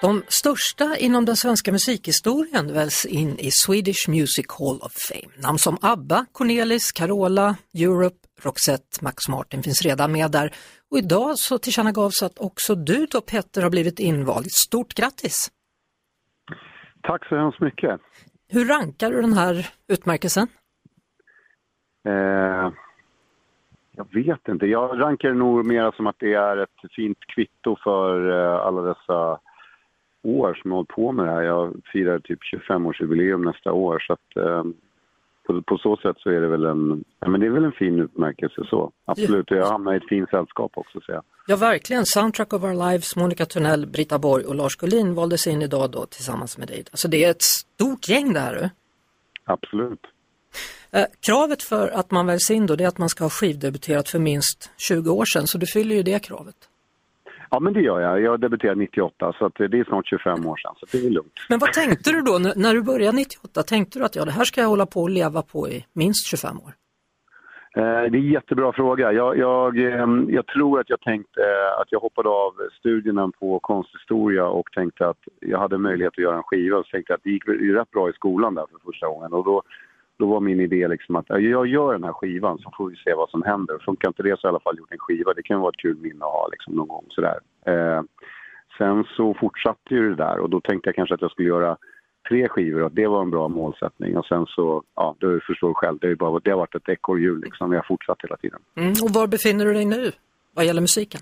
De största inom den svenska musikhistorien väljs in i Swedish Music Hall of Fame. Namn som ABBA, Cornelis, Carola, Europe, Roxette, Max Martin finns redan med där. Och idag så tillkännagavs att också du då Petter har blivit invald. Stort grattis! Tack så hemskt mycket. Hur rankar du den här utmärkelsen? Eh, jag vet inte. Jag rankar det nog mer som att det är ett fint kvitto för eh, alla dessa år som jag har hållit på med det här. Jag firar typ 25-årsjubileum nästa år så att eh, på, på, så sätt så är det väl en, ja, men det är väl en fin utmärkelse så. Absolut, jag hamnar i ett fint sällskap också så jag. Ja verkligen, Soundtrack of Our Lives, Monica Tunnell, Britta Borg och Lars Gullin valdes in idag då tillsammans med dig. Alltså det är ett stort gäng det här. Absolut. Eh, kravet för att man väljs in då det är att man ska ha skivdebuterat för minst 20 år sedan, så du fyller ju det kravet. Ja, men det gör jag. Jag debuterade 98, så att det är snart 25 år sedan, så det är lugnt. Men vad tänkte du då när du började 98? Tänkte du att ja, det här ska jag hålla på och leva på i minst 25 år? Eh, det är en jättebra fråga. Jag, jag, eh, jag, tror att jag tänkte att jag hoppade av studierna på konsthistoria och tänkte att jag hade möjlighet att göra en skiva. Så tänkte att det gick rätt bra i skolan där för första gången. Och då, då var min idé liksom att jag gör den här skivan så får vi se vad som händer. Funkar inte det så har jag i alla fall gjort en skiva. Det kan vara ett kul minne att ha liksom någon gång sådär. Eh, sen så fortsatte ju det där och då tänkte jag kanske att jag skulle göra tre skivor och det var en bra målsättning. Och sen så, ja, du förstår själv, det, är bara, det har varit ett ekorrhjul liksom. Vi har fortsatt hela tiden. Mm, och var befinner du dig nu vad gäller musiken?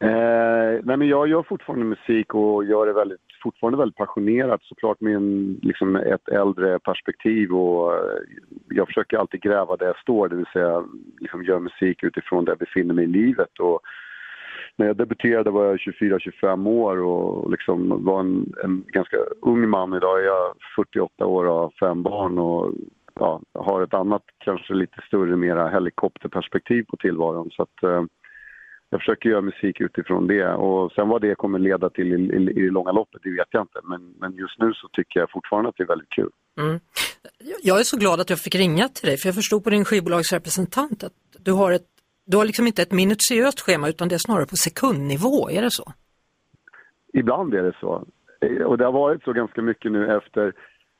Eh, nej men jag gör fortfarande musik och gör det väldigt, fortfarande väldigt passionerat såklart med en, liksom ett äldre perspektiv och eh, jag försöker alltid gräva där jag står, det vill säga liksom göra musik utifrån där jag befinner mig i livet. Och när jag debuterade var jag 24-25 år och liksom var en, en, ganska ung man. Idag är jag 48 år och har fem barn och ja, har ett annat, kanske lite större, mera helikopterperspektiv på tillvaron. Så att, eh, jag försöker göra musik utifrån det. Och sen vad det kommer leda till i, i, i det långa loppet, det vet jag inte. Men, men just nu så tycker jag fortfarande att det är väldigt kul. Mm. Jag är så glad att jag fick ringa till dig, för jag förstod på din skivbolagsrepresentant att du har, ett, du har liksom inte ett minutiöst schema utan det är snarare på sekundnivå, är det så? Ibland är det så. Och det har varit så ganska mycket nu efter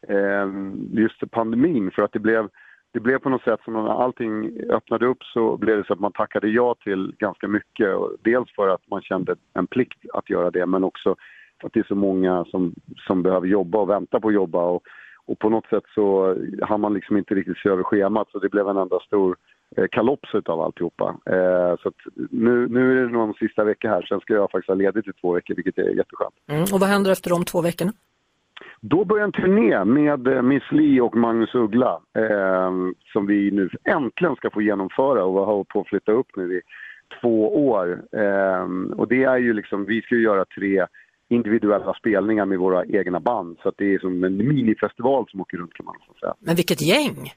eh, just pandemin, för att det blev det blev på något sätt som när allting öppnade upp så blev det så att man tackade ja till ganska mycket. Dels för att man kände en plikt att göra det men också för att det är så många som, som behöver jobba och vänta på att jobba. Och, och på något sätt så hann man liksom inte riktigt se över schemat så det blev en enda stor eh, kalops utav alltihopa. Eh, så nu, nu är det någon sista vecka här, sen ska jag faktiskt ha ledigt i två veckor vilket är jätteskönt. Mm, och vad händer efter de två veckorna? Då börjar en turné med eh, Miss Li och Magnus Uggla eh, som vi nu äntligen ska få genomföra och har hållit på att flytta upp nu i två år. Eh, och det är ju liksom, vi ska ju göra tre individuella spelningar med våra egna band så det är som en minifestival som åker runt kan man säga. Men vilket gäng!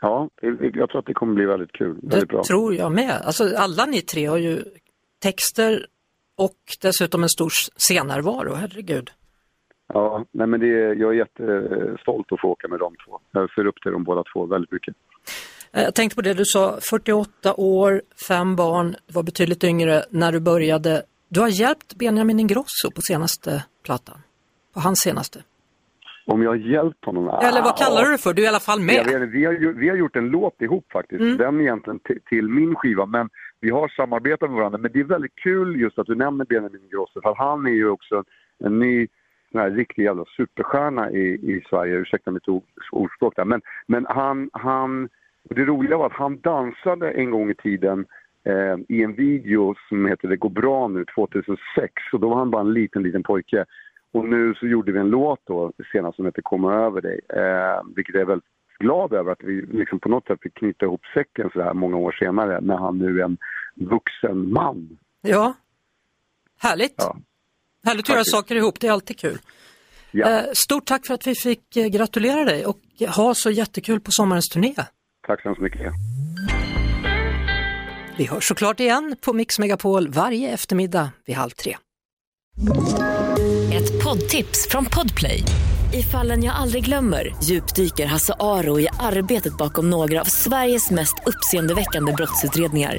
Ja, jag tror att det kommer bli väldigt kul. Väldigt det bra. tror jag med. Alltså alla ni tre har ju texter och dessutom en stor scennärvaro, herregud. Ja, nej men det jag är jättestolt att få åka med de två. Jag ser upp till dem båda två väldigt mycket. Eh, jag tänkte på det du sa, 48 år, fem barn, du var betydligt yngre när du började. Du har hjälpt Benjamin Ingrosso på senaste plattan, på hans senaste. Om jag har hjälpt honom? Eller vad kallar du det för? Du är i alla fall med. Vet, vi, har, vi har gjort en låt ihop faktiskt, mm. den egentligen till min skiva, men vi har samarbetat med varandra. Men det är väldigt kul just att du nämner Benjamin Ingrosso, för han är ju också en ny sån här riktig jävla superstjärna i, i Sverige, ursäkta mitt ordspråk där. Men, men han, han, det roliga var att han dansade en gång i tiden eh, i en video som heter Det går bra nu 2006 och då var han bara en liten, liten pojke. Och nu så gjorde vi en låt då senast som heter Komma över dig, eh, vilket jag är väldigt glad över att vi liksom på något sätt fick knyta ihop säcken så här många år senare när han nu är en vuxen man. Ja, härligt. Ja. Härligt att göra saker ihop, det är alltid kul. Ja. Eh, Stort tack för att vi fick eh, gratulera dig och ha så jättekul på sommarens turné. Tack så hemskt mycket. Vi hörs såklart igen på Mix Megapol varje eftermiddag vid halv tre. Ett poddtips från Podplay. I fallen jag aldrig glömmer djupdyker Hasse Aro i arbetet bakom några av Sveriges mest uppseendeväckande brottsutredningar.